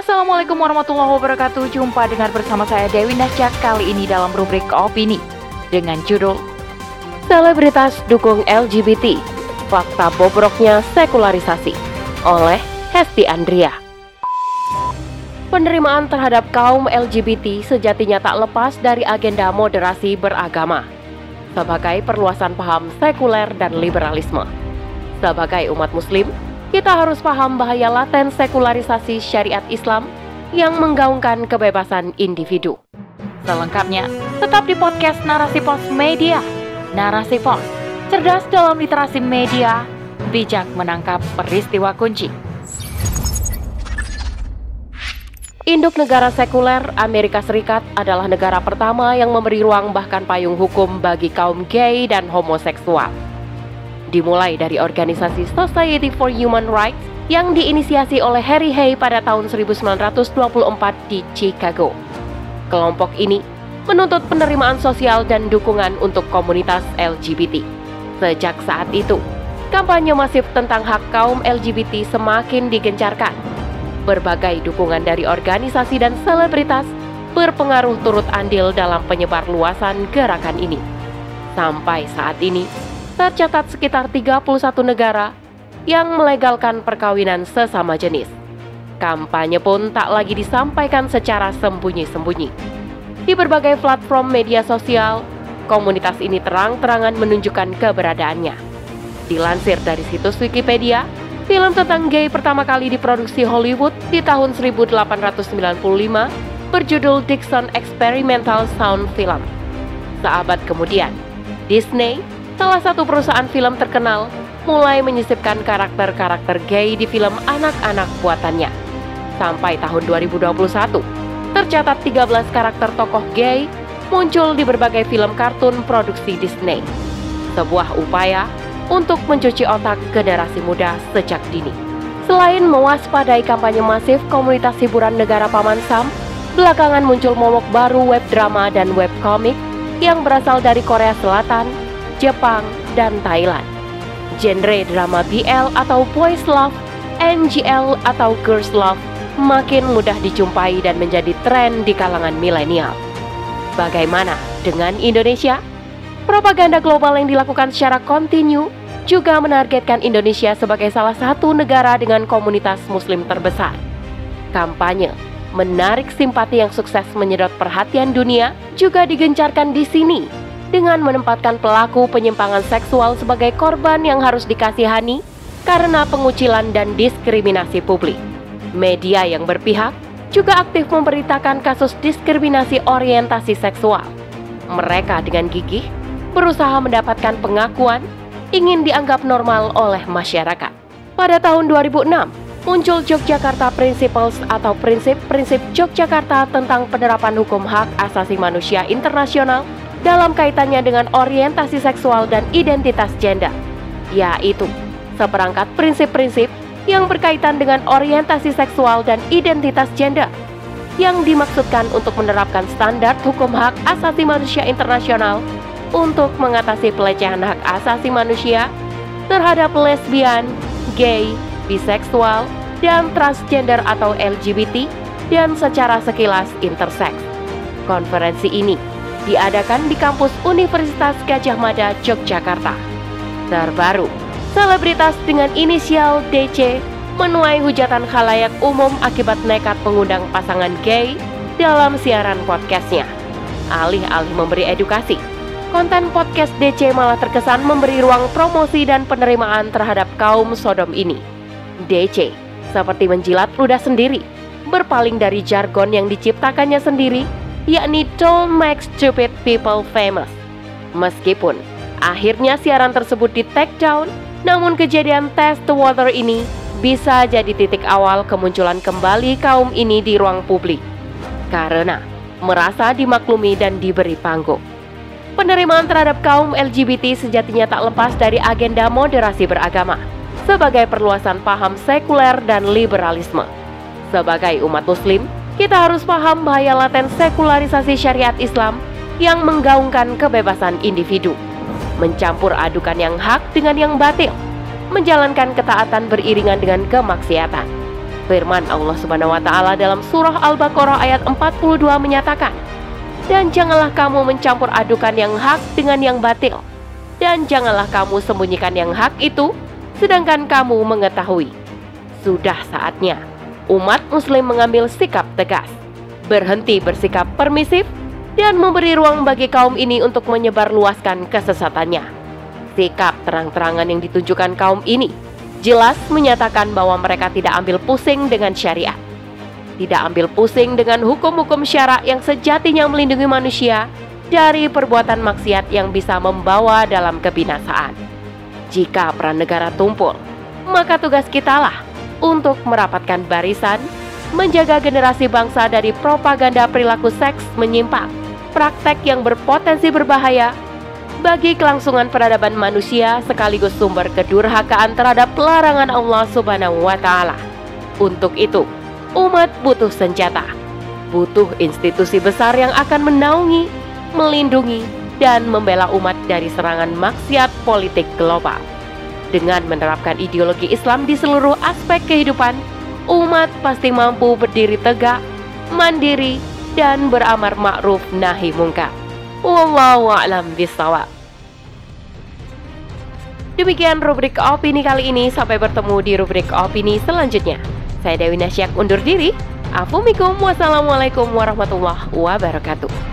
Assalamualaikum warahmatullahi wabarakatuh. Jumpa dengan bersama saya Dewi Nasjak kali ini dalam rubrik opini dengan judul Selebritas dukung LGBT. Fakta bobroknya sekularisasi oleh Hesti Andria. Penerimaan terhadap kaum LGBT sejatinya tak lepas dari agenda moderasi beragama sebagai perluasan paham sekuler dan liberalisme. Sebagai umat muslim, kita harus paham bahaya laten sekularisasi syariat Islam yang menggaungkan kebebasan individu. Selengkapnya, tetap di podcast Narasi Pos Media. Narasi Pos, cerdas dalam literasi media, bijak menangkap peristiwa kunci. Induk negara sekuler Amerika Serikat adalah negara pertama yang memberi ruang bahkan payung hukum bagi kaum gay dan homoseksual. Dimulai dari organisasi Society for Human Rights yang diinisiasi oleh Harry Hay pada tahun 1924 di Chicago. Kelompok ini menuntut penerimaan sosial dan dukungan untuk komunitas LGBT. Sejak saat itu, kampanye masif tentang hak kaum LGBT semakin digencarkan berbagai dukungan dari organisasi dan selebritas berpengaruh turut andil dalam penyebar luasan gerakan ini. Sampai saat ini, tercatat sekitar 31 negara yang melegalkan perkawinan sesama jenis. Kampanye pun tak lagi disampaikan secara sembunyi-sembunyi. Di berbagai platform media sosial, komunitas ini terang-terangan menunjukkan keberadaannya. Dilansir dari situs Wikipedia, Film tentang gay pertama kali diproduksi Hollywood di tahun 1895 berjudul Dixon Experimental Sound Film. Seabad kemudian, Disney, salah satu perusahaan film terkenal, mulai menyisipkan karakter-karakter gay di film anak-anak buatannya. Sampai tahun 2021, tercatat 13 karakter tokoh gay muncul di berbagai film kartun produksi Disney. Sebuah upaya untuk mencuci otak generasi muda sejak dini. Selain mewaspadai kampanye masif komunitas hiburan negara Paman Sam, belakangan muncul momok baru web drama dan web komik yang berasal dari Korea Selatan, Jepang, dan Thailand. Genre drama BL atau Boys Love, NGL atau Girls Love makin mudah dijumpai dan menjadi tren di kalangan milenial. Bagaimana dengan Indonesia? Propaganda global yang dilakukan secara kontinu juga menargetkan Indonesia sebagai salah satu negara dengan komunitas muslim terbesar. Kampanye menarik simpati yang sukses menyedot perhatian dunia juga digencarkan di sini dengan menempatkan pelaku penyimpangan seksual sebagai korban yang harus dikasihani karena pengucilan dan diskriminasi publik. Media yang berpihak juga aktif memberitakan kasus diskriminasi orientasi seksual. Mereka dengan gigih berusaha mendapatkan pengakuan ingin dianggap normal oleh masyarakat. Pada tahun 2006, muncul Yogyakarta Principles atau prinsip-prinsip Yogyakarta tentang penerapan hukum hak asasi manusia internasional dalam kaitannya dengan orientasi seksual dan identitas gender, yaitu seperangkat prinsip-prinsip yang berkaitan dengan orientasi seksual dan identitas gender yang dimaksudkan untuk menerapkan standar hukum hak asasi manusia internasional untuk mengatasi pelecehan hak asasi manusia terhadap lesbian, gay, biseksual, dan transgender atau LGBT dan secara sekilas intersex. Konferensi ini diadakan di kampus Universitas Gajah Mada, Yogyakarta. Terbaru, selebritas dengan inisial DC menuai hujatan khalayak umum akibat nekat mengundang pasangan gay dalam siaran podcastnya. Alih-alih memberi edukasi, konten podcast DC malah terkesan memberi ruang promosi dan penerimaan terhadap kaum Sodom ini. DC seperti menjilat ludah sendiri, berpaling dari jargon yang diciptakannya sendiri, yakni Don't Make Stupid People Famous. Meskipun akhirnya siaran tersebut di take down, namun kejadian test the water ini bisa jadi titik awal kemunculan kembali kaum ini di ruang publik. Karena merasa dimaklumi dan diberi panggung. Penerimaan terhadap kaum LGBT sejatinya tak lepas dari agenda moderasi beragama sebagai perluasan paham sekuler dan liberalisme. Sebagai umat muslim, kita harus paham bahaya laten sekularisasi syariat Islam yang menggaungkan kebebasan individu, mencampur adukan yang hak dengan yang batil, menjalankan ketaatan beriringan dengan kemaksiatan. Firman Allah Subhanahu wa taala dalam surah Al-Baqarah ayat 42 menyatakan, "Dan janganlah kamu mencampur adukan yang hak dengan yang batil, dan janganlah kamu sembunyikan yang hak itu sedangkan kamu mengetahui." Sudah saatnya umat muslim mengambil sikap tegas, berhenti bersikap permisif dan memberi ruang bagi kaum ini untuk menyebarluaskan kesesatannya. Sikap terang-terangan yang ditunjukkan kaum ini jelas menyatakan bahwa mereka tidak ambil pusing dengan syariat. Tidak ambil pusing dengan hukum-hukum syarak yang sejatinya melindungi manusia dari perbuatan maksiat yang bisa membawa dalam kebinasaan. Jika peran negara tumpul, maka tugas kitalah untuk merapatkan barisan, menjaga generasi bangsa dari propaganda perilaku seks menyimpang, praktek yang berpotensi berbahaya, bagi kelangsungan peradaban manusia sekaligus sumber kedurhakaan terhadap larangan Allah Subhanahu wa taala. Untuk itu, umat butuh senjata, butuh institusi besar yang akan menaungi, melindungi, dan membela umat dari serangan maksiat politik global. Dengan menerapkan ideologi Islam di seluruh aspek kehidupan, umat pasti mampu berdiri tegak, mandiri, dan beramar ma'ruf nahi mungkar. Wallahu a'lam bishawab. Demikian rubrik opini kali ini. Sampai bertemu di rubrik opini selanjutnya. Saya Dewi Nasyak undur diri. Afumikum. Wassalamualaikum warahmatullahi wabarakatuh.